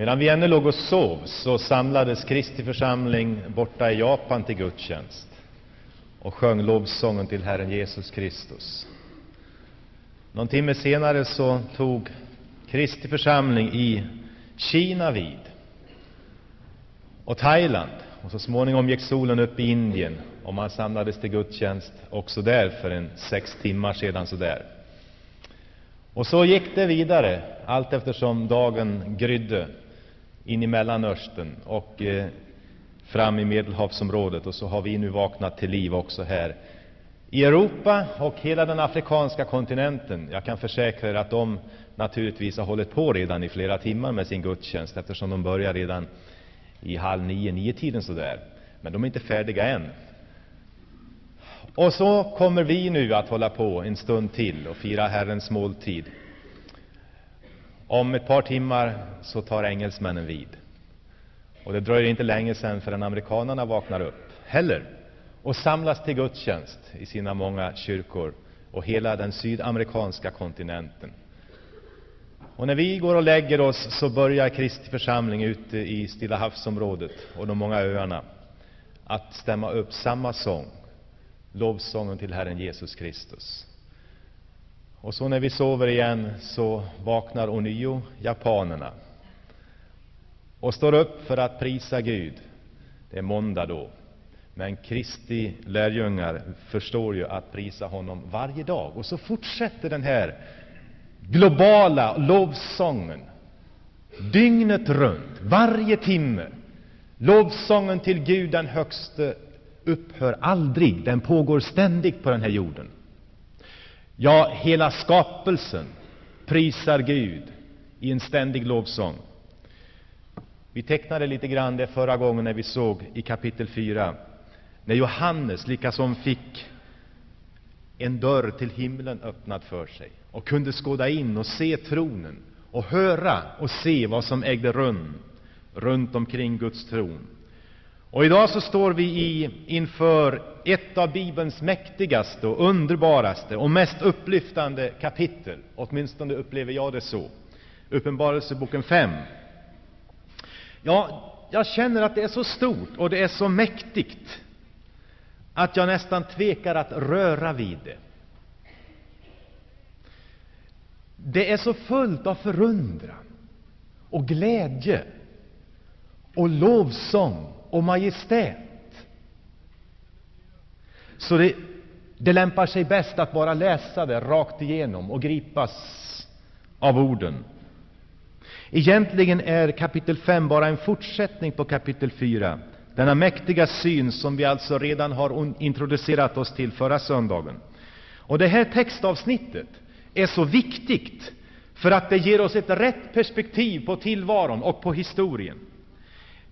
Medan vi ännu låg och sov så samlades Kristi församling borta i Japan till gudstjänst och sjöng lovsången till Herren Jesus Kristus. Någon timme senare så tog Kristi församling i Kina vid och Thailand och så småningom gick solen upp i Indien och man samlades till gudstjänst också där för en sex timmar sedan. sådär. Och så gick det vidare allt eftersom dagen grydde in i Mellanöstern och eh, fram i Medelhavsområdet. Och så har vi nu vaknat till liv också här i Europa och hela den afrikanska kontinenten. Jag kan försäkra er att de naturligtvis har hållit på redan i flera timmar med sin gudstjänst, eftersom de börjar redan i halv nio, nio tiden sådär. Men de är inte färdiga än. Och så kommer vi nu att hålla på en stund till och fira Herrens måltid. Om ett par timmar så tar engelsmännen vid. Och det dröjer inte länge sedan förrän amerikanerna vaknar upp heller och samlas till gudstjänst i sina många kyrkor och hela den sydamerikanska kontinenten. Och när vi går och lägger oss så börjar Kristi församling ute i Stilla havsområdet och de många öarna att stämma upp samma sång, lovsången till Herren Jesus Kristus. Och så när vi sover igen så vaknar ånyo japanerna och står upp för att prisa Gud. Det är måndag då. Men Kristi lärjungar förstår ju att prisa honom varje dag. Och så fortsätter den här globala lovsången dygnet runt, varje timme. Lovsången till Gud den högste upphör aldrig, den pågår ständigt på den här jorden. Ja, hela skapelsen prisar Gud i en ständig lovsång. Vi tecknade lite grann det förra gången när vi såg i kapitel 4, när Johannes likasom fick en dörr till himlen öppnad för sig och kunde skåda in och se tronen och höra och se vad som ägde rum runt omkring Guds tron. Och idag så står vi i, inför ett av Bibelns mäktigaste och underbaraste och mest upplyftande kapitel. Åtminstone upplever jag det så. Uppenbarelseboken 5. Ja, jag känner att det är så stort och det är så mäktigt att jag nästan tvekar att röra vid det. Det är så fullt av förundran och glädje och lovsång och majestät. Så det, det lämpar sig bäst att bara läsa det rakt igenom och gripas av orden. Egentligen är kapitel 5 bara en fortsättning på kapitel 4. Denna mäktiga syn som vi alltså redan har introducerat oss till förra söndagen. Och det här textavsnittet är så viktigt för att det ger oss ett rätt perspektiv på tillvaron och på historien.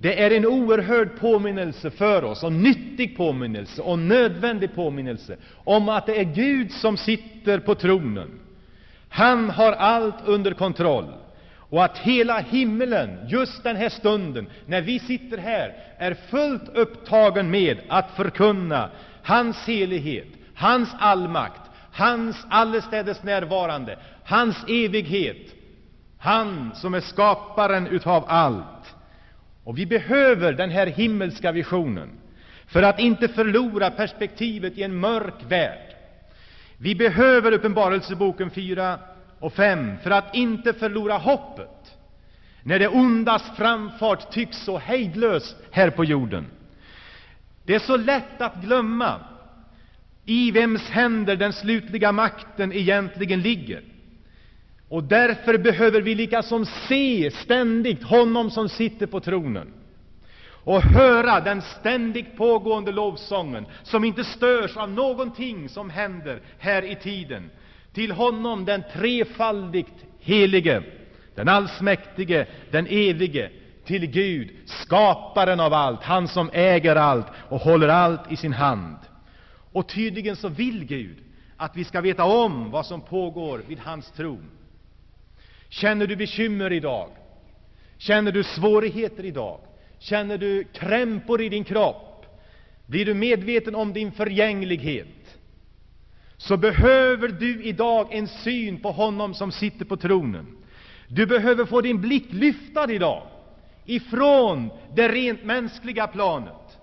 Det är en oerhörd påminnelse för oss, och nyttig påminnelse och nödvändig påminnelse om att det är Gud som sitter på tronen. Han har allt under kontroll. Och att hela himmelen, just den här stunden, när vi sitter här, är fullt upptagen med att förkunna hans helighet, hans allmakt, hans allestädes närvarande, hans evighet, han som är skaparen utav allt. Och vi behöver den här himmelska visionen för att inte förlora perspektivet i en mörk värld. Vi behöver Uppenbarelseboken 4 och 5 för att inte förlora hoppet när det ondas framfart tycks så hejdlös här på jorden. Det är så lätt att glömma i vems händer den slutliga makten egentligen ligger. Och därför behöver vi liksom se ständigt honom som sitter på tronen och höra den ständigt pågående lovsången, som inte störs av någonting som händer här i tiden. Till honom, den trefaldigt helige, den allsmäktige, den evige, till Gud, skaparen av allt, han som äger allt och håller allt i sin hand. Och tydligen så vill Gud att vi ska veta om vad som pågår vid hans tron. Känner du bekymmer idag? Känner du svårigheter idag? Känner du krämpor i din kropp? Blir du medveten om din förgänglighet? Så behöver du idag en syn på honom som sitter på tronen. Du behöver få din blick lyftad idag ifrån det rent mänskliga planet.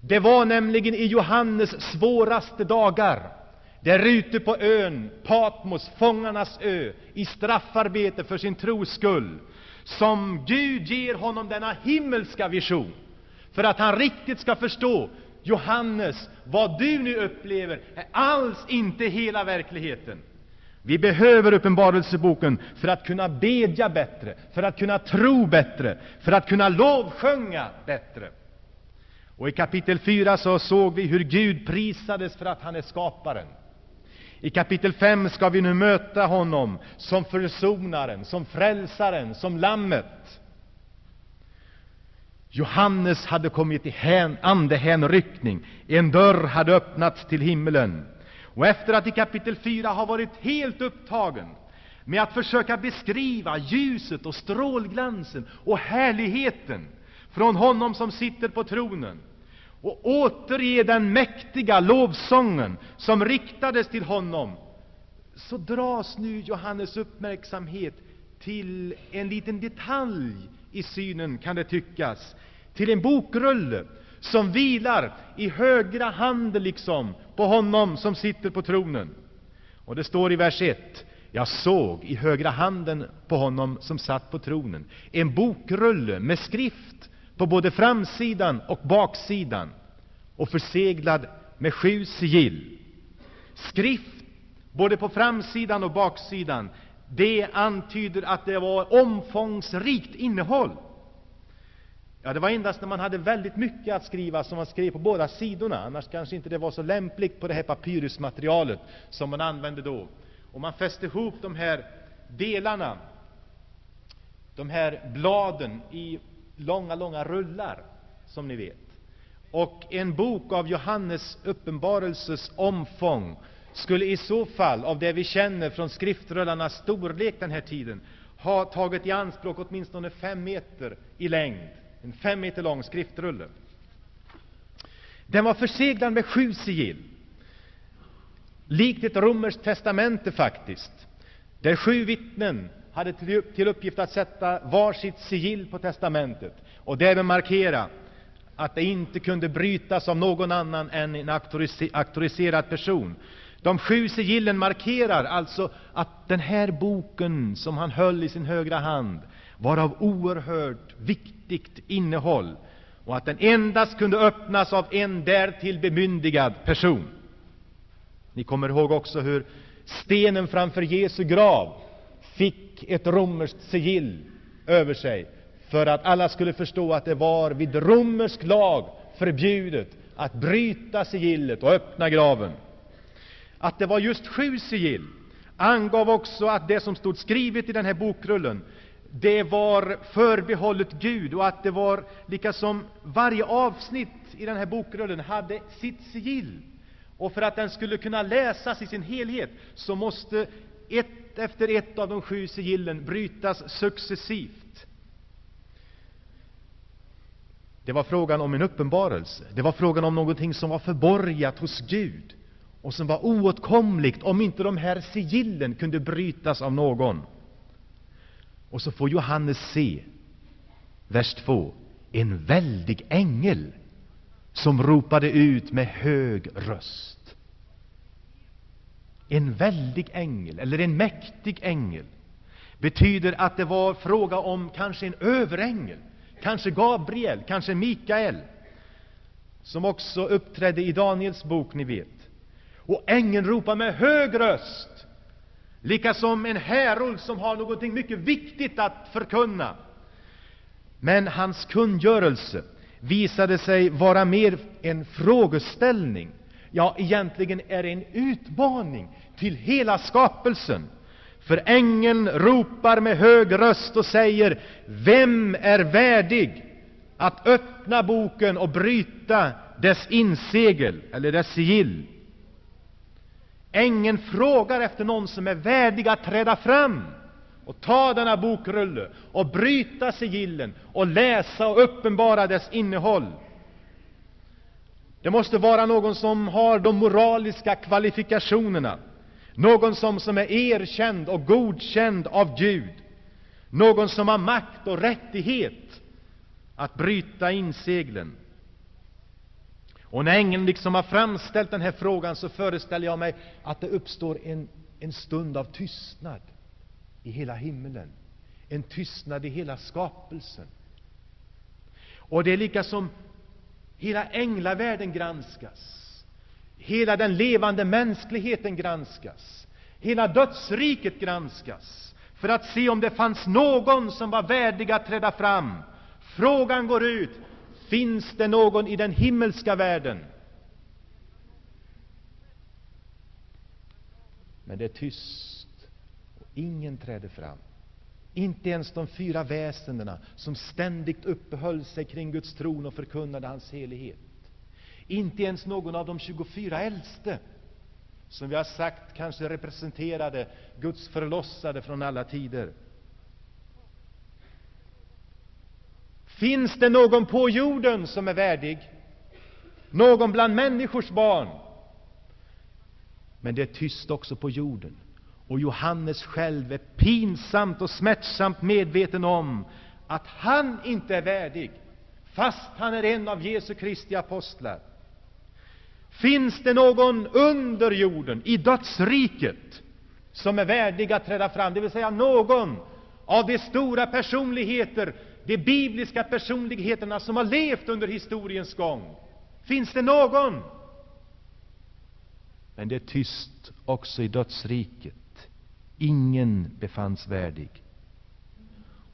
Det var nämligen i Johannes svåraste dagar, där ute på ön Patmos, fångarnas ö, i straffarbete för sin tros skull, som Gud ger honom denna himmelska vision, för att han riktigt ska förstå Johannes, vad du nu upplever är alls inte hela verkligheten. Vi behöver Uppenbarelseboken för att kunna bedja bättre, för att kunna tro bättre, för att kunna lovsjunga bättre. Och i kapitel 4 så såg vi hur Gud prisades för att han är skaparen. I kapitel 5 ska vi nu möta honom som försonaren, som frälsaren, som lammet. Johannes hade kommit i hän, andehänryckning. En dörr hade öppnats till himmelen. Och efter att i kapitel 4 ha varit helt upptagen med att försöka beskriva ljuset och strålglansen och härligheten från honom som sitter på tronen och återge den mäktiga lovsången som riktades till honom, så dras nu Johannes uppmärksamhet till en liten detalj i synen, kan det tyckas, till en bokrulle som vilar i högra handen liksom på honom som sitter på tronen. Och det står i vers 1. Jag såg i högra handen på honom som satt på tronen en bokrulle med skrift på både framsidan och baksidan och förseglad med sju sigill. Skrift både på framsidan och baksidan, det antyder att det var omfångsrikt innehåll. Ja, det var endast när man hade väldigt mycket att skriva som man skrev på båda sidorna. Annars kanske inte det var så lämpligt på det här papyrusmaterialet som man använde då. Och man fäste ihop de här delarna, de här bladen, i långa, långa rullar, som ni vet. Och en bok av Johannes uppenbarelses omfång skulle i så fall, av det vi känner från skriftrullarnas storlek den här tiden, ha tagit i anspråk åtminstone fem meter i längd. En fem meter lång skriftrulle. Den var förseglad med sju sigill, likt ett romerskt testamente faktiskt, där sju vittnen hade till uppgift att sätta var sitt sigill på testamentet och därmed markera att det inte kunde brytas av någon annan än en auktoriserad person. De sju sigillen markerar alltså att den här boken, som han höll i sin högra hand, var av oerhört viktigt innehåll och att den endast kunde öppnas av en därtill bemyndigad person. Ni kommer ihåg också hur stenen framför Jesu grav fick ett romerskt sigill över sig för att alla skulle förstå att det var vid romersk lag förbjudet att bryta sigillet och öppna graven. Att det var just sju sigill angav också att det som stod skrivet i den här bokrullen det var förbehållet Gud och att det var likasom varje avsnitt i den här bokrullen hade sitt sigill. Och för att den skulle kunna läsas i sin helhet så måste ett efter ett av de sju sigillen brytas successivt. Det var frågan om en uppenbarelse. Det var frågan om någonting som var förborgat hos Gud och som var oåtkomligt om inte de här sigillen kunde brytas av någon. Och så får Johannes se, vers 2, en väldig ängel som ropade ut med hög röst. En väldig ängel, eller en mäktig ängel, betyder att det var fråga om kanske en överängel, kanske Gabriel, kanske Mikael, som också uppträdde i Daniels bok, ni vet. Och ängeln ropar med hög röst lika som en härold som har någonting mycket viktigt att förkunna. Men hans kungörelse visade sig vara mer en frågeställning, ja, egentligen är det en utmaning till hela skapelsen. För ängeln ropar med hög röst och säger: Vem är värdig att öppna boken och bryta dess insegel, eller dess sigill? Ängeln frågar efter någon som är värdig att träda fram och ta denna bokrulle och bryta sigillen och läsa och uppenbara dess innehåll. Det måste vara någon som har de moraliska kvalifikationerna, någon som, som är erkänd och godkänd av Gud, någon som har makt och rättighet att bryta inseglen. Och när ängeln liksom har framställt den här frågan så föreställer jag mig att det uppstår en, en stund av tystnad i hela himmelen, en tystnad i hela skapelsen. Och det är lika som hela änglavärlden granskas, hela den levande mänskligheten granskas, hela dödsriket granskas, för att se om det fanns någon som var värdig att träda fram. Frågan går ut: Finns det någon i den himmelska världen? Men det är tyst, och ingen träder fram. Inte ens de fyra väsendena som ständigt uppehöll sig kring Guds tron och förkunnade hans helighet. Inte ens någon av de 24 äldste, som vi har sagt kanske representerade Guds förlossade från alla tider. Finns det någon på jorden som är värdig? Någon bland människors barn? Men det är tyst också på jorden. Och Johannes själv är pinsamt och smärtsamt medveten om att han inte är värdig, fast han är en av Jesu Kristi apostlar. Finns det någon under jorden, i dödsriket, som är värdig att träda fram, det vill säga någon av de stora personligheter, de bibliska personligheterna som har levt under historiens gång? Finns det någon? Men det är tyst också i dödsriket. Ingen befanns värdig.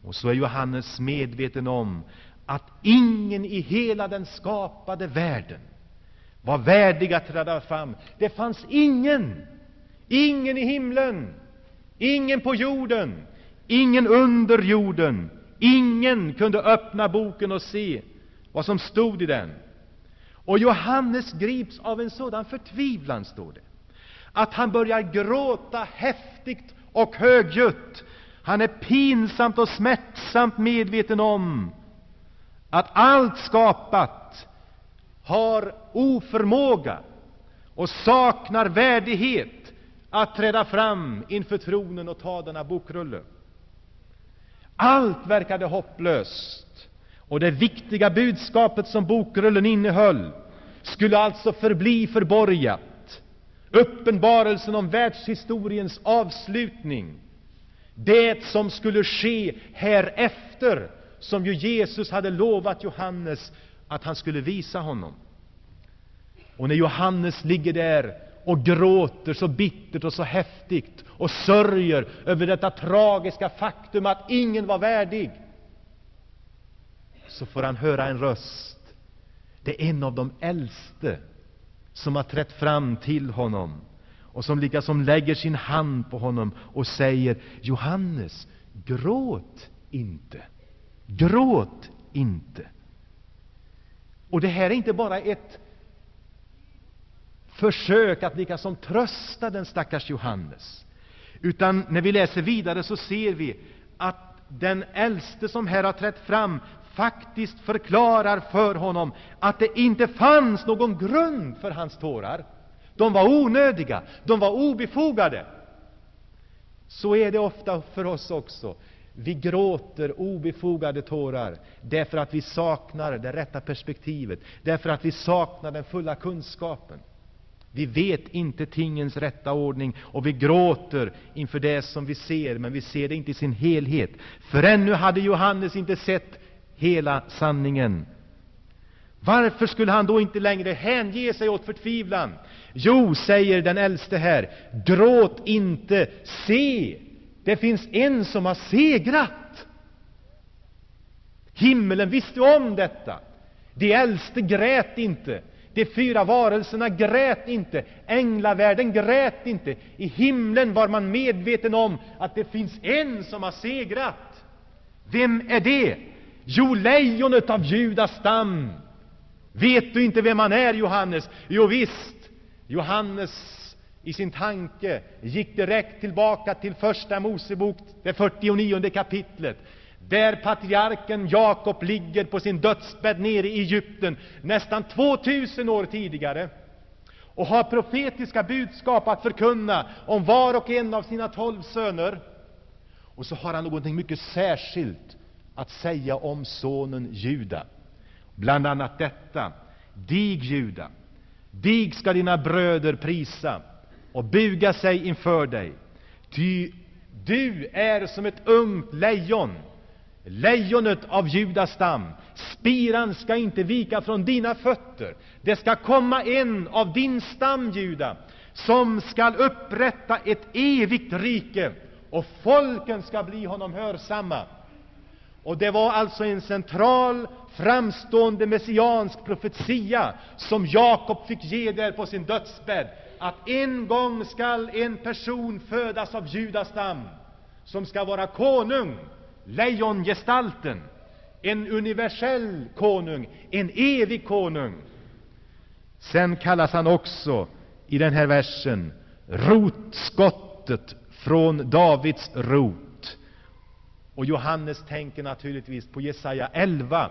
Och så är Johannes medveten om att ingen i hela den skapade världen var värdig att träda fram. Det fanns ingen, ingen i himlen, ingen på jorden, ingen under jorden. Ingen kunde öppna boken och se vad som stod i den. Och Johannes grips av en sådan förtvivlan, står det, att han börjar gråta häftigt och högljutt. Han är pinsamt och smärtsamt medveten om att allt skapat har oförmåga och saknar värdighet att träda fram inför tronen och ta denna bokrulle. Allt verkade hopplöst, och det viktiga budskapet som bokrullen innehöll skulle alltså förbli förborgat. Uppenbarelsen om världshistoriens avslutning, det som skulle ske härefter, som ju Jesus hade lovat Johannes att han skulle visa honom. Och när Johannes ligger där och gråter så bittert och så häftigt och sörjer över detta tragiska faktum att ingen var värdig, så får han höra en röst. Det är en av de äldste som har trätt fram till honom och som liksom lägger sin hand på honom och säger Johannes, gråt inte, gråt inte. Och det här är inte bara ett försök att liksom trösta den stackars Johannes, utan när vi läser vidare så ser vi att den äldste som här har trätt fram faktiskt förklarar för honom att det inte fanns någon grund för hans tårar. De var onödiga, de var obefogade. Så är det ofta för oss också. Vi gråter obefogade tårar därför att vi saknar det rätta perspektivet, därför att vi saknar den fulla kunskapen. Vi vet inte tingens rätta ordning, och vi gråter inför det som vi ser, men vi ser det inte i sin helhet. För ännu hade Johannes inte sett hela sanningen. Varför skulle han då inte längre hänge sig åt förtvivlan? Jo, säger den äldste här, gråt inte, se, det finns en som har segrat. Himmelen visste om detta. De äldste grät inte. De fyra varelserna grät inte. Änglavärlden grät inte. I himlen var man medveten om att det finns en som har segrat. Vem är det? Jo, lejonet av Judas stam. Vet du inte vem han är, Johannes? Jo, visst. Johannes i sin tanke gick direkt tillbaka till Första Mosebok, det 49 kapitlet, där patriarken Jakob ligger på sin dödsbädd nere i Egypten nästan 2000 år tidigare och har profetiska budskap att förkunna om var och en av sina tolv söner. Och så har han någonting mycket särskilt att säga om sonen Juda. Bland annat detta. Dig, Juda, dig ska dina bröder prisa och buga sig inför dig. Ty du är som ett ungt lejon, lejonet av Judas stam. Spiran ska inte vika från dina fötter. Det ska komma en av din stam, Juda, som skall upprätta ett evigt rike, och folken ska bli honom hörsamma. Och det var alltså en central, framstående messiansk profetia som Jakob fick ge där på sin dödsbädd, att en gång skall en person födas av Judas stam, som skall vara konung, lejongestalten, en universell konung, en evig konung. Sen kallas han också i den här versen rotskottet från Davids rot. Och Johannes tänker naturligtvis på Jesaja 11,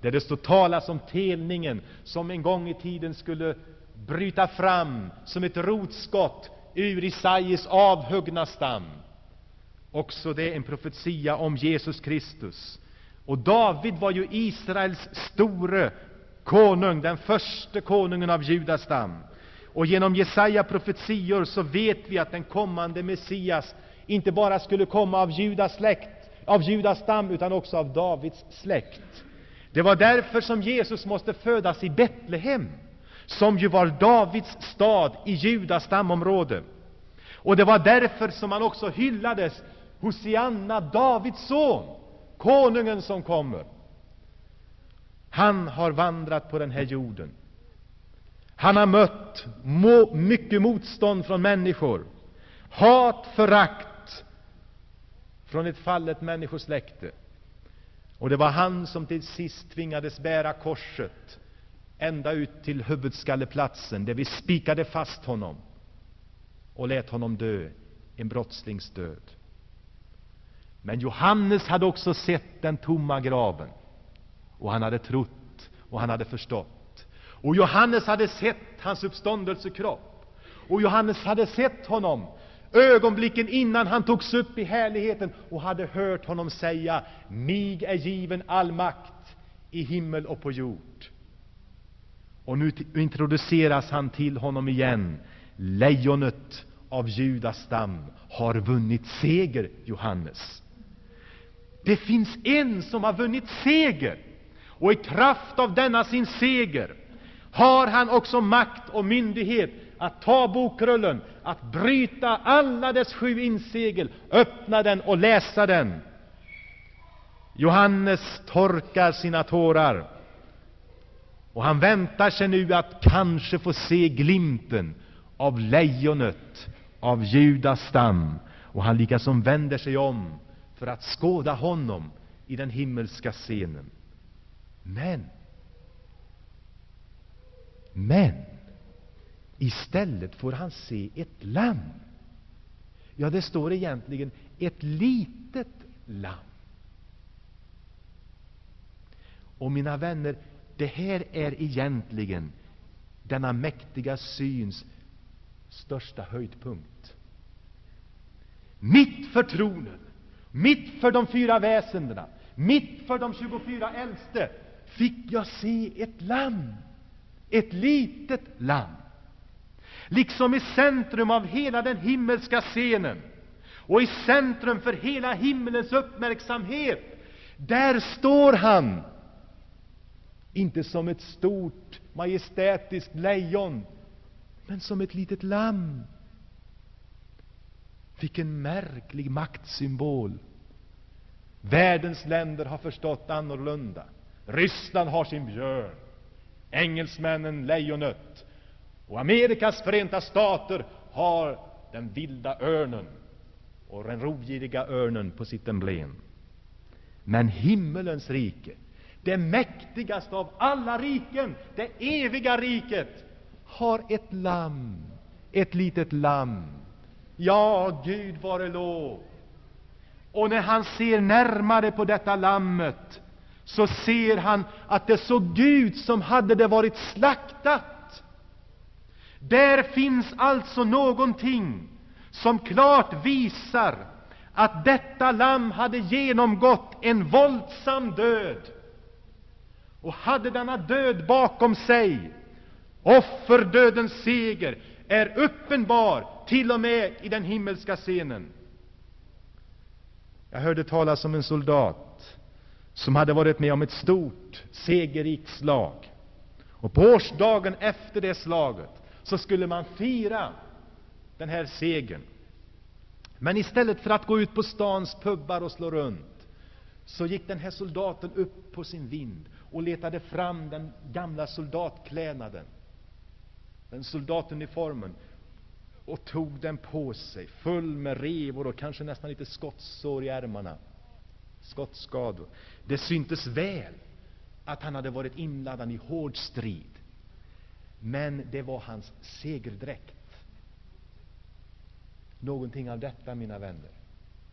där det står talas om telningen som en gång i tiden skulle bryta fram som ett rotskott ur Isaias avhuggna stam. Också det är en profetia om Jesus Kristus. Och David var ju Israels store konung, den första konungen av Judas stam. Och genom Jesaja profetior så vet vi att den kommande Messias inte bara skulle komma av Judas släkt, av Judas stam, utan också av Davids släkt. Det var därför som Jesus måste födas i Betlehem, som ju var Davids stad i Judas stamområde. Och det var därför som han också hyllades, Hosianna, Davids son, konungen som kommer. Han har vandrat på den här jorden. Han har mött mycket motstånd från människor, hat, förakt från ett fallet människosläkte. Och det var han som till sist tvingades bära korset ända ut till huvudskalleplatsen, där vi spikade fast honom och lät honom dö en brottslings död. Men Johannes hade också sett den tomma graven, och han hade trott och han hade förstått. Och Johannes hade sett hans uppståndelsekropp. Och Johannes hade sett honom ögonblicken innan han togs upp i härligheten och hade hört honom säga mig är given all makt i himmel och på jord. Och nu introduceras han till honom igen. Lejonet av Judas stam har vunnit seger, Johannes. Det finns en som har vunnit seger, och i kraft av denna sin seger har han också makt och myndighet att ta bokrullen, att bryta alla dess sju insegel, öppna den och läsa den. Johannes torkar sina tårar, och han väntar sig nu att kanske få se glimten av lejonet av Judas stam, och han likasom vänder sig om för att skåda honom i den himmelska scenen. Men men istället får han se ett lamm. Ja, det står egentligen ett litet lamm. Och mina vänner, det här är egentligen denna mäktiga syns största höjdpunkt. Mitt för tronen, mitt för de fyra väsendena, mitt för de 24 äldste fick jag se ett lamm ett litet lamm, liksom i centrum av hela den himmelska scenen och i centrum för hela himmelens uppmärksamhet. Där står han, inte som ett stort majestätiskt lejon, men som ett litet lamm. Vilken märklig maktsymbol! Världens länder har förstått annorlunda. Ryssland har sin björn engelsmännen lejonet, och Amerikas förenta stater har den vilda örnen och den rovgiriga örnen på sitt emblem. Men himmelens rike, det mäktigaste av alla riken, det eviga riket, har ett lamm, ett litet lamm. Ja, Gud vare lov! Och när han ser närmare på detta lammet så ser han att det såg ut som hade det varit slaktat. Där finns alltså någonting som klart visar att detta lamm hade genomgått en våldsam död och hade denna död bakom sig. Offerdödens seger är uppenbar till och med i den himmelska scenen. Jag hörde talas om en soldat som hade varit med om ett stort segerrikt slag. Och på årsdagen efter det slaget så skulle man fira den här segern. Men istället för att gå ut på stans pubbar och slå runt så gick den här soldaten upp på sin vind och letade fram den gamla soldatklädnaden, den soldatuniformen, och tog den på sig, full med revor och kanske nästan lite skottsår i ärmarna, skottskador. Det syntes väl att han hade varit inladdad i hård strid, men det var hans segerdräkt. Någonting av detta, mina vänner.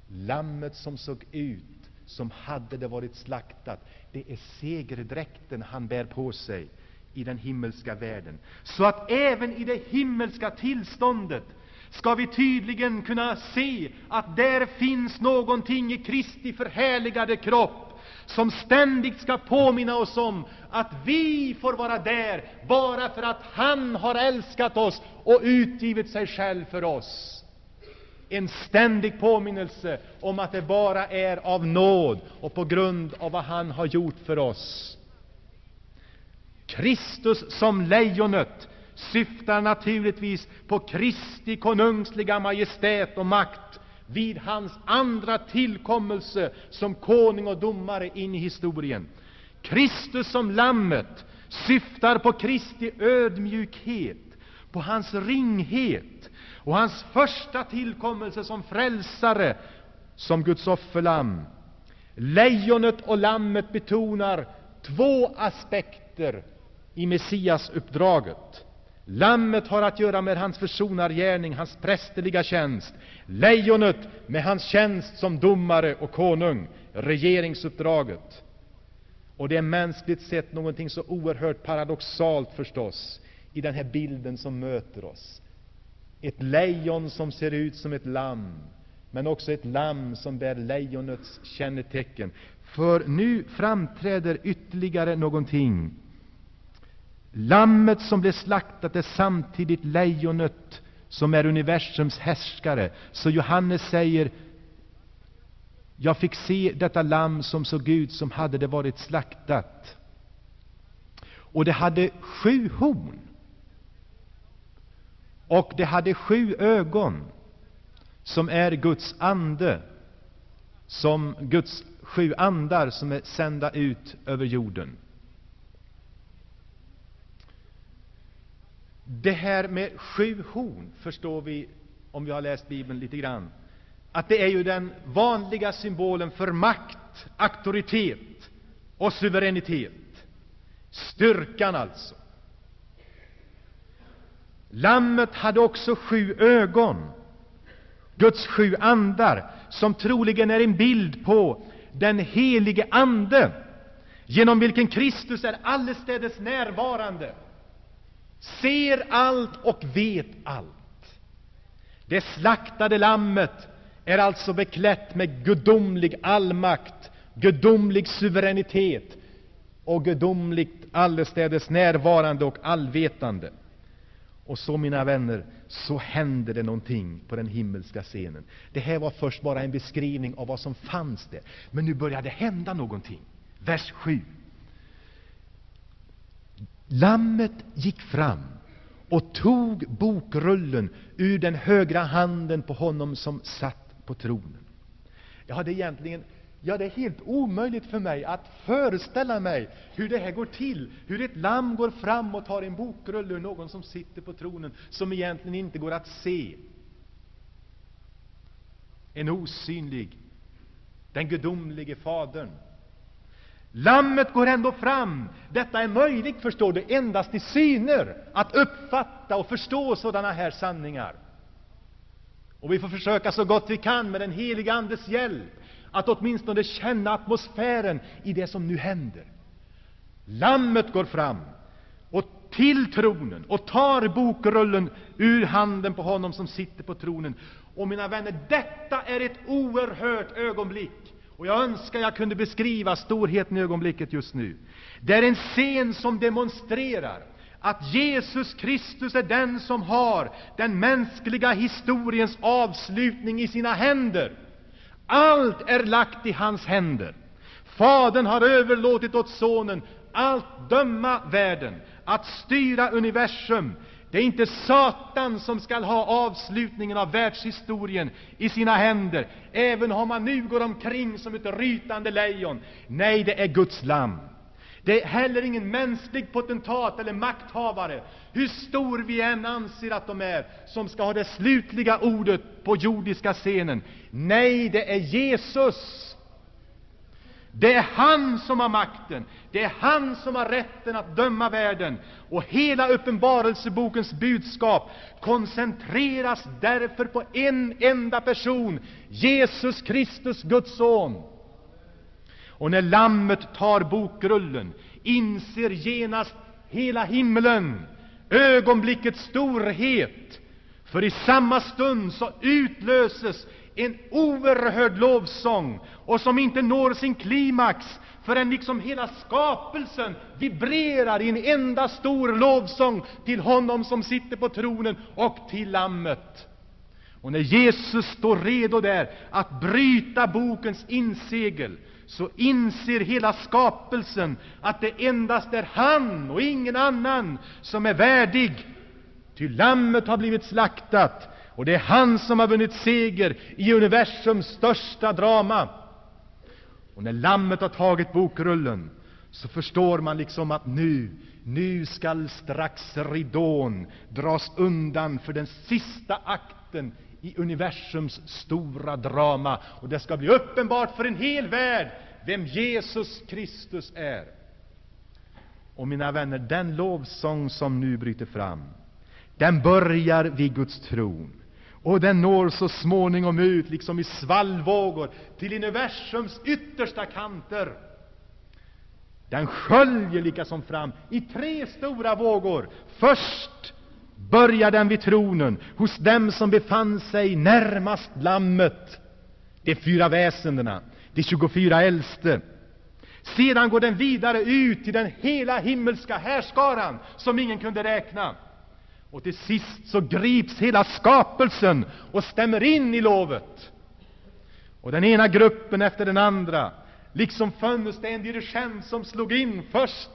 Lammet som såg ut som hade det varit slaktat, det är segerdräkten han bär på sig i den himmelska världen. Så att även i det himmelska tillståndet skall vi tydligen kunna se att där finns någonting i Kristi förhärligade kropp som ständigt skall påminna oss om att vi får vara där bara för att han har älskat oss och utgivit sig själv för oss. En ständig påminnelse om att det bara är av nåd och på grund av vad han har gjort för oss. Kristus som lejonet syftar naturligtvis på Kristi konungsliga majestät och makt vid hans andra tillkommelse som konung och domare in i historien. Kristus som lammet syftar på Kristi ödmjukhet, på hans ringhet och hans första tillkommelse som frälsare, som Guds offerlamm. Lejonet och lammet betonar två aspekter i Messiasuppdraget. Lammet har att göra med hans försonargärning, hans prästerliga tjänst. Lejonet med hans tjänst som domare och konung, regeringsuppdraget. Och det är mänskligt sett någonting så oerhört paradoxalt förstås i den här bilden som möter oss. Ett lejon som ser ut som ett lamm, men också ett lamm som bär lejonets kännetecken. För nu framträder ytterligare någonting. Lammet som blev slaktat är samtidigt lejonet som är universums härskare. Så Johannes säger jag fick se detta lamm som såg ut som hade det varit slaktat. Och det hade sju horn och det hade sju ögon, som är Guds ande, som Guds sju andar som är sända ut över jorden. Det här med sju horn förstår vi, om vi har läst Bibeln lite grann, att det är ju den vanliga symbolen för makt, auktoritet och suveränitet. Styrkan alltså. Lammet hade också sju ögon, Guds sju andar, som troligen är en bild på den helige Ande, genom vilken Kristus är allestädes närvarande, ser allt och vet allt. Det slaktade lammet är alltså beklätt med gudomlig allmakt, gudomlig suveränitet och gudomligt allestädes närvarande och allvetande. Och så, mina vänner, så händer det någonting på den himmelska scenen. Det här var först bara en beskrivning av vad som fanns där. Men nu börjar det hända någonting. Vers 7. Lammet gick fram och tog bokrullen ur den högra handen på honom som satt på tronen. Jag hade egentligen Ja, det är helt omöjligt för mig att föreställa mig hur det här går till, hur ett lamm går fram och tar en bokrulle ur någon som sitter på tronen, som egentligen inte går att se. En osynlig, den gudomlige Fadern. Lammet går ändå fram. Detta är möjligt, förstår du, endast i syner, att uppfatta och förstå sådana här sanningar. Och vi får försöka så gott vi kan med den heliga Andes hjälp att åtminstone känna atmosfären i det som nu händer. Lammet går fram och till tronen och tar bokrullen ur handen på honom som sitter på tronen. Och mina vänner, detta är ett oerhört ögonblick. Och jag önskar jag kunde beskriva storheten i ögonblicket just nu. Det är en scen som demonstrerar att Jesus Kristus är den som har den mänskliga historiens avslutning i sina händer. Allt är lagt i hans händer. Fadern har överlåtit åt Sonen allt döma världen, att styra universum. Det är inte Satan som skall ha avslutningen av världshistorien i sina händer, även om han nu går omkring som ett rytande lejon. Nej, det är Guds lam. Det är heller ingen mänsklig potentat eller makthavare, hur stor vi än anser att de är, som skall ha det slutliga ordet på jordiska scenen. Nej, det är Jesus. Det är han som har makten, det är han som har rätten att döma världen. Och hela Uppenbarelsebokens budskap koncentreras därför på en enda person, Jesus Kristus, Guds son. Och när Lammet tar bokrullen inser genast hela himlen ögonblickets storhet, för i samma stund så utlöses en oerhörd lovsång, och som inte når sin klimax förrän liksom hela skapelsen vibrerar i en enda stor lovsång till honom som sitter på tronen och till Lammet. Och när Jesus står redo där att bryta bokens insegel, så inser hela skapelsen att det endast är han och ingen annan som är värdig. Ty Lammet har blivit slaktat, och det är han som har vunnit seger i universums största drama. Och när Lammet har tagit bokrullen, så förstår man liksom att nu, nu skall strax ridån dras undan för den sista akten i universums stora drama, och det skall bli uppenbart för en hel värld vem Jesus Kristus är. Och mina vänner, den lovsång som nu bryter fram, den börjar vid Guds tron. Och den når så småningom ut, liksom i svallvågor, till universums yttersta kanter. Den sköljer liksom fram i tre stora vågor. Först börjar den vid tronen, hos dem som befann sig närmast Lammet, de fyra väsendena, de 24 äldste. Sedan går den vidare ut till den hela himmelska härskaran, som ingen kunde räkna. Och till sist så grips hela skapelsen och stämmer in i lovet. Och den ena gruppen efter den andra, liksom funnes det en dirigent som slog in först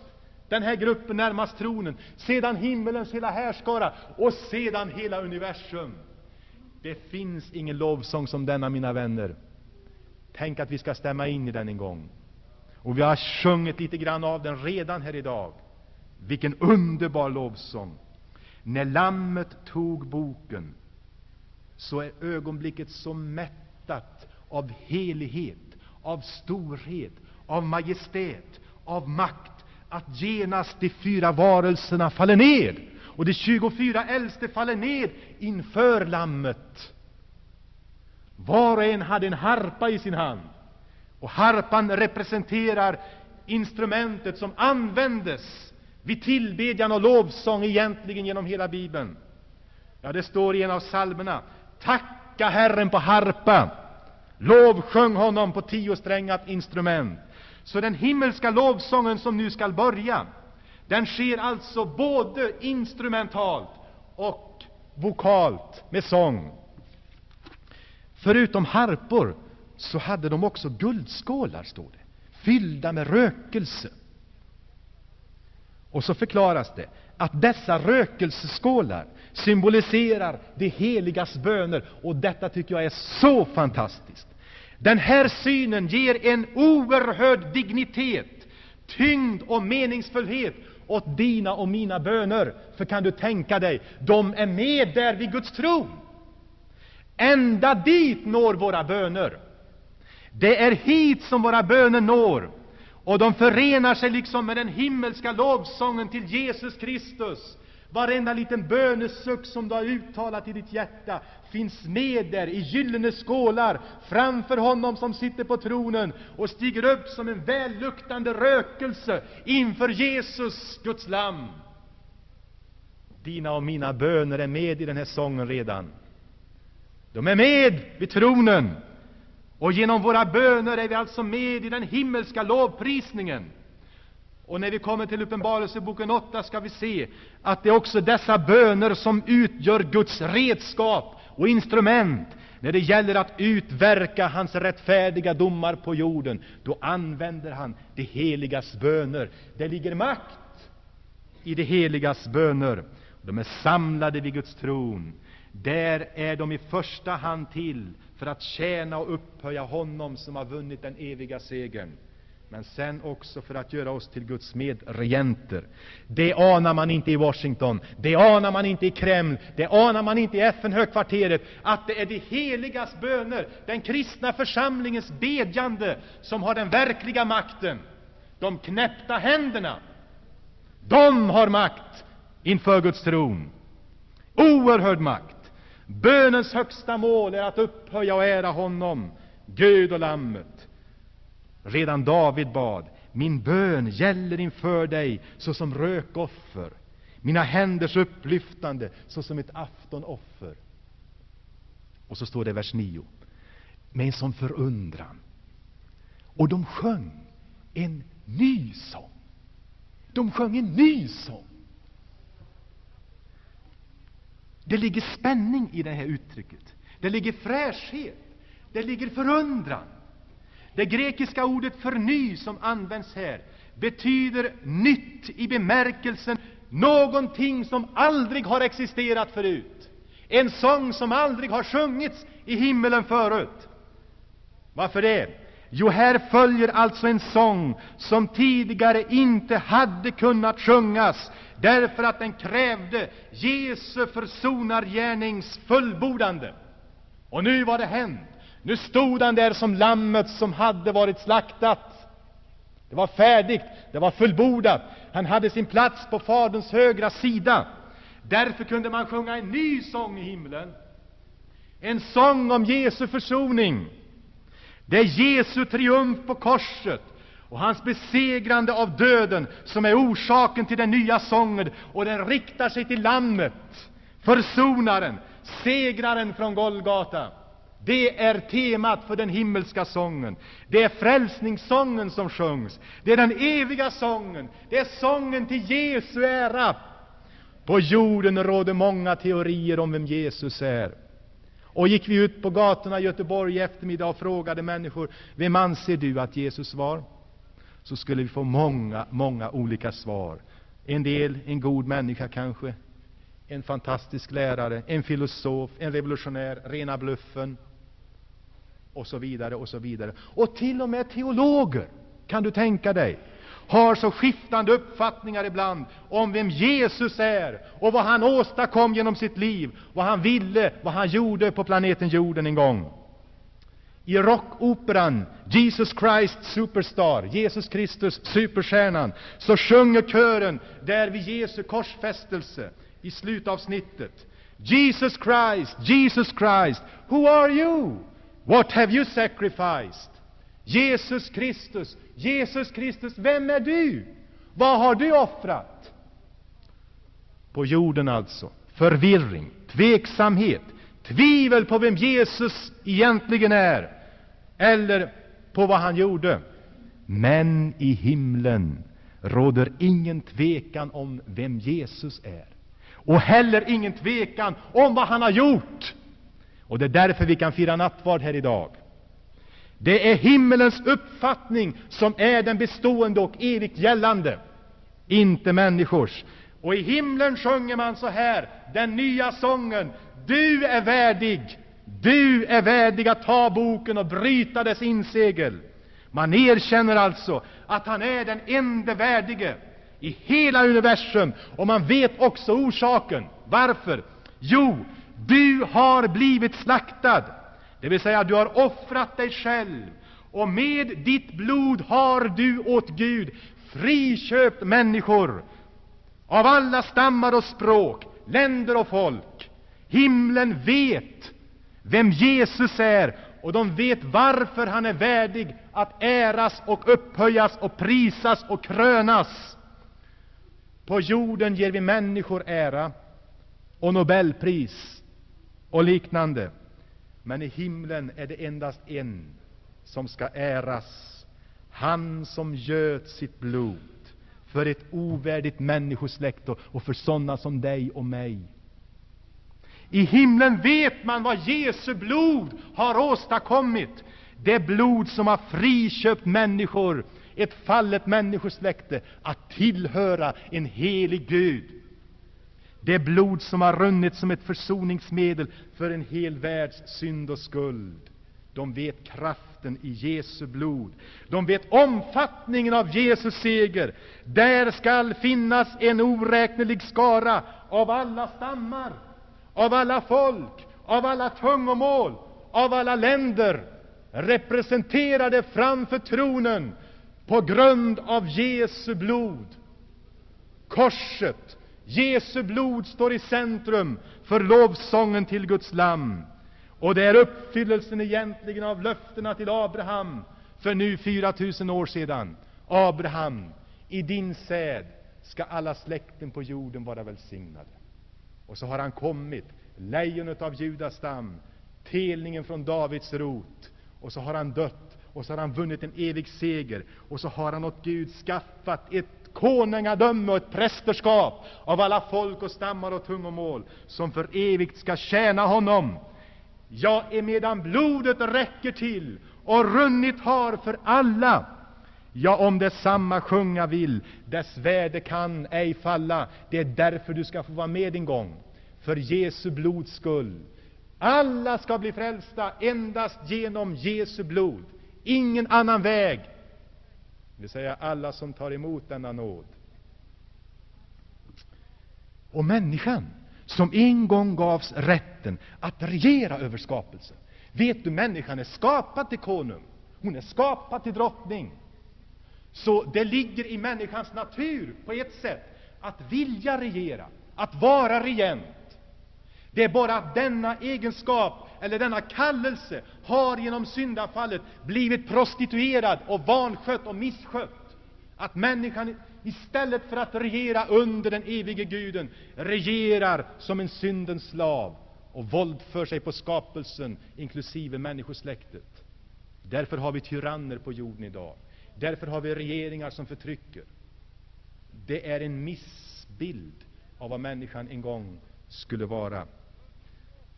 den här gruppen närmast tronen, sedan himmelens hela härskara och sedan hela universum. Det finns ingen lovsång som denna, mina vänner. Tänk att vi ska stämma in i den en gång. Och vi har sjungit lite grann av den redan här idag. Vilken underbar lovsång! När Lammet tog boken, så är ögonblicket så mättat av helighet, av storhet, av majestät, av makt, att genast de fyra varelserna faller ned, och de tjugofyra äldste faller ned inför Lammet. Var och en hade en harpa i sin hand, och harpan representerar instrumentet som användes vid tillbedjan och lovsång egentligen genom hela Bibeln. Ja, det står i en av psalmerna Tacka Herren på harpa, lovsjung honom på tiosträngat instrument. Så den himmelska lovsången som nu skall börja, den sker alltså både instrumentalt och vokalt med sång. Förutom harpor så hade de också guldskålar, står det, fyllda med rökelse. Och så förklaras det att dessa rökelseskålar symboliserar de heligas böner, och detta tycker jag är så fantastiskt. Den här synen ger en oerhörd dignitet, tyngd och meningsfullhet åt dina och mina böner. För kan du tänka dig, de är med där vid Guds tron. Ända dit når våra böner. Det är hit som våra böner når. Och de förenar sig liksom med den himmelska lovsången till Jesus Kristus. Varenda liten bönesuck som du har uttalat i ditt hjärta finns med där i gyllene skålar framför honom som sitter på tronen och stiger upp som en välluktande rökelse inför Jesus, Guds lamm. Dina och mina böner är med i den här sången redan. De är med vid tronen. Och genom våra böner är vi alltså med i den himmelska lovprisningen. Och när vi kommer till Uppenbarelseboken 8 ska vi se att det är också dessa böner som utgör Guds redskap och instrument när det gäller att utverka hans rättfärdiga domar på jorden. Då använder han det heligas böner. Det ligger makt i det heligas böner. De är samlade vid Guds tron. Där är de i första hand till för att tjäna och upphöja honom som har vunnit den eviga segern men sen också för att göra oss till Guds medregenter. Det anar man inte i Washington, det anar man inte i Kreml, det anar man inte i FN-högkvarteret, att det är de heligas böner, den kristna församlingens bedjande, som har den verkliga makten. De knäppta händerna, de har makt inför Guds tron. Oerhörd makt. Bönens högsta mål är att upphöja och ära honom, Gud och Lammet. Redan David bad, min bön gäller inför dig såsom rökoffer, mina händers upplyftande såsom ett aftonoffer. Och så står det i vers 9, med en sån förundran. Och de sjöng en ny sång. De sjöng en ny sång. Det ligger spänning i det här uttrycket. Det ligger fräschhet. Det ligger förundran. Det grekiska ordet för ny som används här betyder nytt i bemärkelsen någonting som aldrig har existerat förut. En sång som aldrig har sjungits i himmelen förut. Varför det? Jo, här följer alltså en sång som tidigare inte hade kunnat sjungas därför att den krävde Jesu försonargärnings fullbordande. Och nu var det hänt. Nu stod han där som lammet som hade varit slaktat. Det var färdigt, det var fullbordat. Han hade sin plats på Faderns högra sida. Därför kunde man sjunga en ny sång i himlen. En sång om Jesu försoning. Det är Jesu triumf på korset och hans besegrande av döden som är orsaken till den nya sången, och den riktar sig till Lammet, försonaren, segraren från Golgata. Det är temat för den himmelska sången. Det är frälsningssången som sjungs. Det är den eviga sången. Det är sången till Jesu ära. På jorden råder många teorier om vem Jesus är. Och gick vi ut på gatorna i Göteborg i eftermiddag och frågade människor, vem anser du att Jesus var? Så skulle vi få många, många olika svar. En del en god människa kanske, en fantastisk lärare, en filosof, en revolutionär, rena bluffen, och så vidare och så vidare. Och till och med teologer, kan du tänka dig, har så skiftande uppfattningar ibland om vem Jesus är och vad han åstadkom genom sitt liv, vad han ville, vad han gjorde på planeten jorden en gång. I rockoperan Jesus Christ Superstar, Jesus Kristus, superstjärnan, så sjunger kören där vid Jesu korsfästelse i slutavsnittet. Jesus Christ, Jesus Christ, who are you? What have you sacrificed? Jesus Kristus, Jesus Kristus, vem är du? Vad har du offrat? På jorden alltså, förvirring, tveksamhet, tvivel på vem Jesus egentligen är, eller på vad han gjorde. Men i himlen råder ingen tvekan om vem Jesus är, och heller ingen tvekan om vad han har gjort. Och det är därför vi kan fira nattvard här idag. Det är himmelens uppfattning som är den bestående och evigt gällande, inte människors. Och i himlen sjunger man så här, den nya sången. Du är värdig, du är värdig att ta boken och bryta dess insegel. Man erkänner alltså att han är den enda värdige i hela universum, och man vet också orsaken. Varför? Jo, du har blivit slaktad, det vill säga du har offrat dig själv, och med ditt blod har du åt Gud friköpt människor av alla stammar och språk, länder och folk. Himlen vet vem Jesus är, och de vet varför han är värdig att äras och upphöjas och prisas och krönas. På jorden ger vi människor ära, och Nobelpris och liknande. Men i himlen är det endast en som skall äras, han som göt sitt blod för ett ovärdigt människosläkte och för sådana som dig och mig. I himlen vet man vad Jesu blod har åstadkommit. Det blod som har friköpt människor, ett fallet människosläkte, att tillhöra en helig Gud. Det blod som har runnit som ett försoningsmedel för en hel världs synd och skuld. De vet kraften i Jesu blod. De vet omfattningen av Jesu seger. Där skall finnas en oräknelig skara av alla stammar, av alla folk, av alla tungomål, av alla länder, representerade framför tronen på grund av Jesu blod. Korset, Jesu blod står i centrum för lovsången till Guds Lamm. Och det är uppfyllelsen egentligen av löftena till Abraham för nu 4000 år sedan. Abraham, i din säd ska alla släkten på jorden vara välsignade. Och så har han kommit, lejonet av Judas stam, telningen från Davids rot. Och så har han dött, och så har han vunnit en evig seger. Och så har han åt Gud skaffat ett konungadöme och ett prästerskap av alla folk och stammar och tungomål, som för evigt ska tjäna honom. Ja, emedan blodet räcker till och runnit har för alla, ja, om detsamma sjunga vill, dess värde kan ej falla. Det är därför du ska få vara med en gång, för Jesu blods skull. Alla ska bli frälsta endast genom Jesu blod, ingen annan väg. Det vill säga alla som tar emot denna nåd. Och människan som en gång gavs rätten att regera över skapelsen. Vet du, människan är skapad till konung. Hon är skapad till drottning. Så det ligger i människans natur på ett sätt att vilja regera, att vara regent. Det är bara att denna egenskap, eller denna kallelse, har genom syndafallet blivit prostituerad och vanskött och misskött. Att människan istället för att regera under den evige Guden, regerar som en syndens slav och våldför sig på skapelsen, inklusive människosläktet. Därför har vi tyranner på jorden idag. Därför har vi regeringar som förtrycker. Det är en missbild av vad människan en gång skulle vara.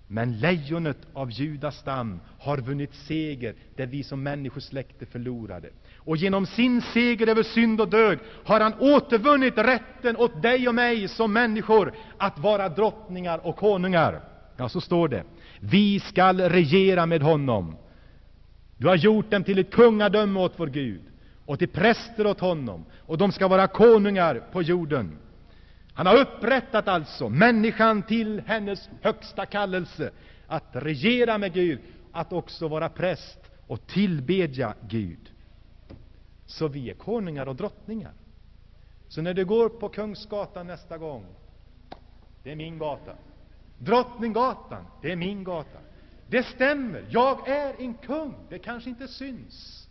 Men lejonet av Judas stam har vunnit seger där vi som människosläkte förlorade. Och genom sin seger över synd och död har han återvunnit rätten åt dig och mig som människor att vara drottningar och konungar. Ja, så står det. Vi skall regera med honom. Du har gjort dem till ett kungadöme åt vår Gud och till präster åt honom, och de ska vara konungar på jorden. Han har upprättat alltså människan till hennes högsta kallelse, att regera med Gud, att också vara präst och tillbedja Gud. Så vi är konungar och drottningar. Så när du går på Kungsgatan nästa gång, det är min gata. Drottninggatan, det är min gata. Det stämmer, jag är en kung. Det kanske inte syns.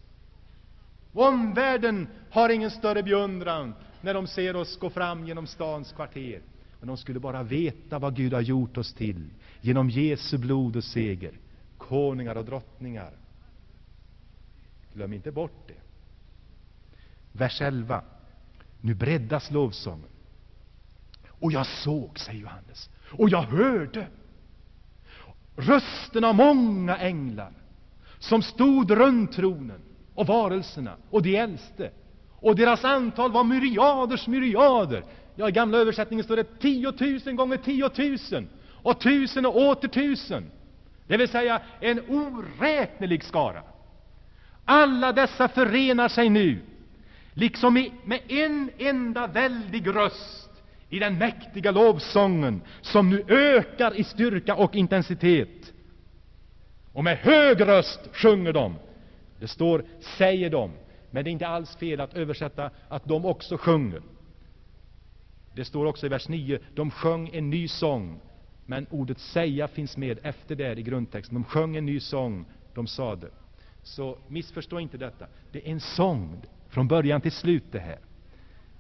Omvärlden har ingen större beundran när de ser oss gå fram genom stans kvarter. Men de skulle bara veta vad Gud har gjort oss till genom Jesu blod och seger. Konungar och drottningar. Glöm inte bort det. Vers 11. Nu breddas lovsången. Och jag såg, säger Johannes, och jag hörde rösten av många änglar som stod runt tronen och varelserna och de äldste och deras antal var myriaders myriader. Ja, I gamla översättningen står det tiotusen gånger tiotusen och tusen och åter tusen. Det vill säga en oräknelig skara. Alla dessa förenar sig nu, liksom i, med en enda väldig röst, i den mäktiga lovsången som nu ökar i styrka och intensitet. Och med hög röst sjunger de. Det står säger de, men det är inte alls fel att översätta att de också sjunger. Det står också i vers 9, de sjöng en ny sång, men ordet säga finns med efter det i grundtexten. De sjöng en ny sång, de sade. Så missförstå inte detta. Det är en sång från början till slut det här.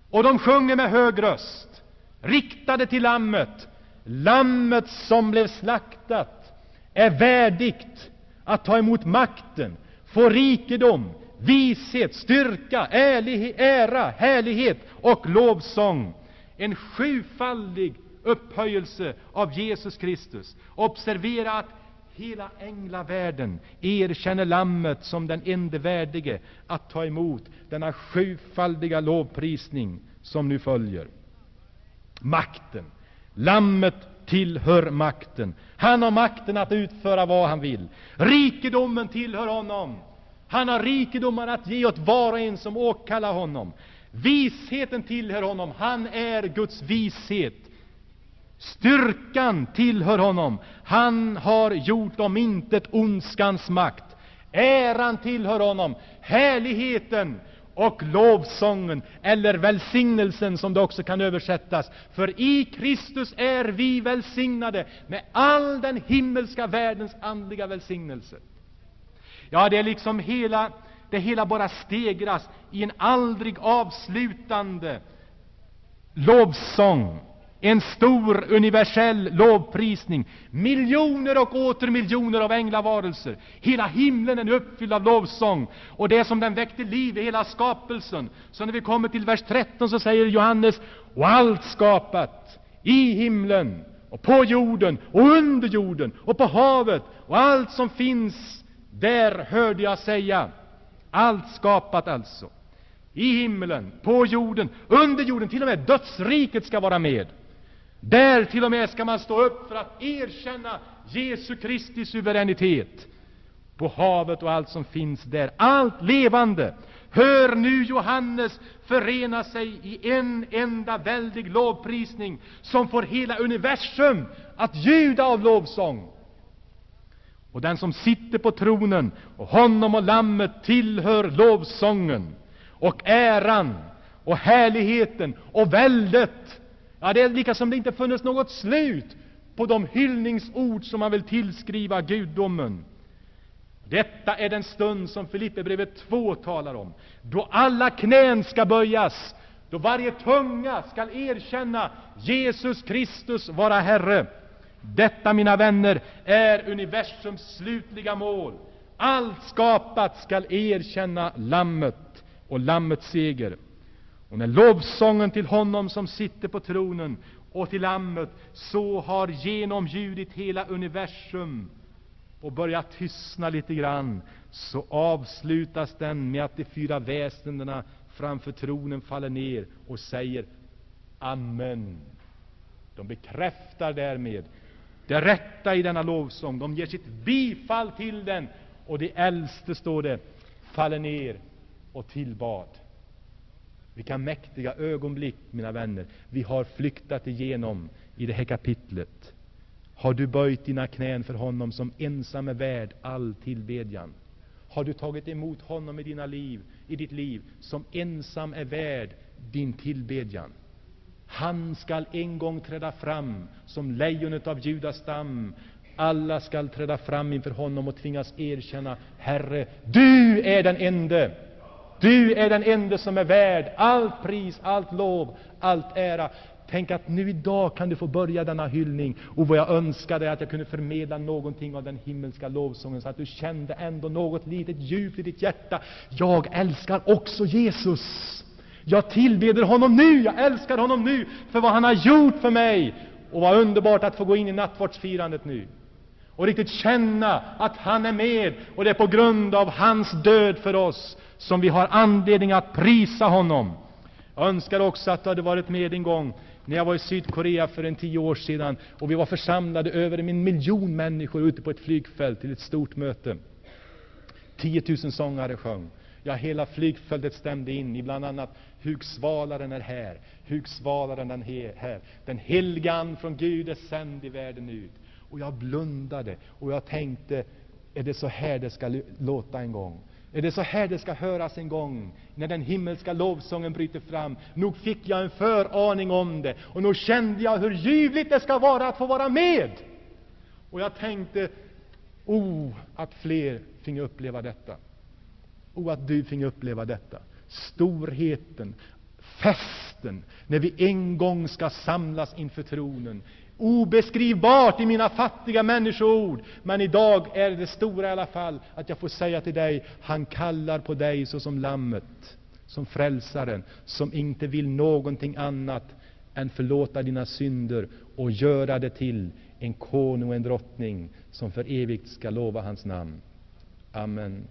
Och de sjunger med hög röst, riktade till Lammet, Lammet som blev slaktat är värdigt att ta emot makten, få rikedom, vishet, styrka, ärlighet, ära, härlighet och lovsång. En sjufaldig upphöjelse av Jesus Kristus. Observera att hela änglavärlden erkänner Lammet som den ende värdige att ta emot denna sjufaldiga lovprisning som nu följer. Makten. Lammet tillhör makten. Han har makten att utföra vad han vill. Rikedomen tillhör honom. Han har rikedomar att ge åt var och en som åkallar honom. Visheten tillhör honom. Han är Guds vishet. Styrkan tillhör honom. Han har gjort om intet ondskans makt. Äran tillhör honom. Härligheten och lovsången, eller välsignelsen som det också kan översättas. För i Kristus är vi välsignade med all den himmelska världens andliga välsignelse. Ja, det är liksom hela, det hela bara stegras i en aldrig avslutande lovsång. En stor universell lovprisning. Miljoner och åter miljoner av änglavarelser. Hela himlen är uppfylld av lovsång. Och det är som den väckte liv i hela skapelsen. Så när vi kommer till vers 13 så säger Johannes, och allt skapat i himlen och på jorden och under jorden och på havet och allt som finns där hörde jag säga. Allt skapat alltså. I himlen, på jorden, under jorden, till och med dödsriket ska vara med. Där till och med ska man stå upp för att erkänna Jesu Kristi suveränitet på havet och allt som finns där, allt levande. Hör nu Johannes förena sig i en enda väldig lovprisning som får hela universum att ljuda av lovsång. Och den som sitter på tronen och honom och lammet tillhör lovsången och äran och härligheten och väldet Ja, det är lika som det inte funnits något slut på de hyllningsord som man vill tillskriva gudomen. Detta är den stund som Filipperbrevet 2 talar om, då alla knän ska böjas, då varje tunga skall erkänna Jesus Kristus vara Herre. Detta, mina vänner, är universums slutliga mål. Allt skapat skall erkänna Lammet och Lammets seger. Och när lovsången till honom som sitter på tronen och till Lammet så har genomljudit hela universum och börjat tystna lite grann, så avslutas den med att de fyra väsendena framför tronen faller ner och säger Amen. De bekräftar därmed det rätta i denna lovsång. De ger sitt bifall till den, och de äldste, står det, faller ner och tillbad. Vilka mäktiga ögonblick, mina vänner, vi har flyktat igenom i det här kapitlet. Har du böjt dina knän för honom som ensam är värd all tillbedjan? Har du tagit emot honom i, dina liv, i ditt liv som ensam är värd din tillbedjan? Han skall en gång träda fram som lejonet av Judas stam. Alla skall träda fram inför honom och tvingas erkänna, Herre, du är den ende du är den ende som är värd allt pris, allt lov, allt ära. Tänk att nu idag kan du få börja denna hyllning. Och vad jag önskade att jag kunde förmedla någonting av den himmelska lovsången, så att du kände ändå något litet djupt i ditt hjärta. Jag älskar också Jesus. Jag tillbeder honom nu, jag älskar honom nu, för vad han har gjort för mig. Och vad underbart att få gå in i nattvardsfirandet nu och riktigt känna att han är med, och det är på grund av hans död för oss som vi har anledning att prisa honom. Jag önskar också att du hade varit med en gång när jag var i Sydkorea för en tio år sedan och vi var församlade över en miljon människor ute på ett flygfält till ett stort möte. 10 000 sångare sjöng. Ja, hela flygfältet stämde in i bland annat Hugsvalaren är här, Hugsvalaren är här. Den helige Ande från Gud är sänd i världen ut. Och jag blundade och jag tänkte, är det så här det ska låta en gång? Är det så här det ska höras en gång, när den himmelska lovsången bryter fram? Nog fick jag en föraning om det, och nog kände jag hur ljuvligt det ska vara att få vara med. Och jag tänkte, oh, att fler finge uppleva detta. Oh, att du finge uppleva detta. Storheten, festen, när vi en gång ska samlas inför tronen. obeskrivbart i mina fattiga människoord. Men idag är det stora i alla fall att jag får säga till dig, han kallar på dig såsom lammet, som frälsaren, som inte vill någonting annat än förlåta dina synder och göra det till en konung och en drottning som för evigt ska lova hans namn. Amen.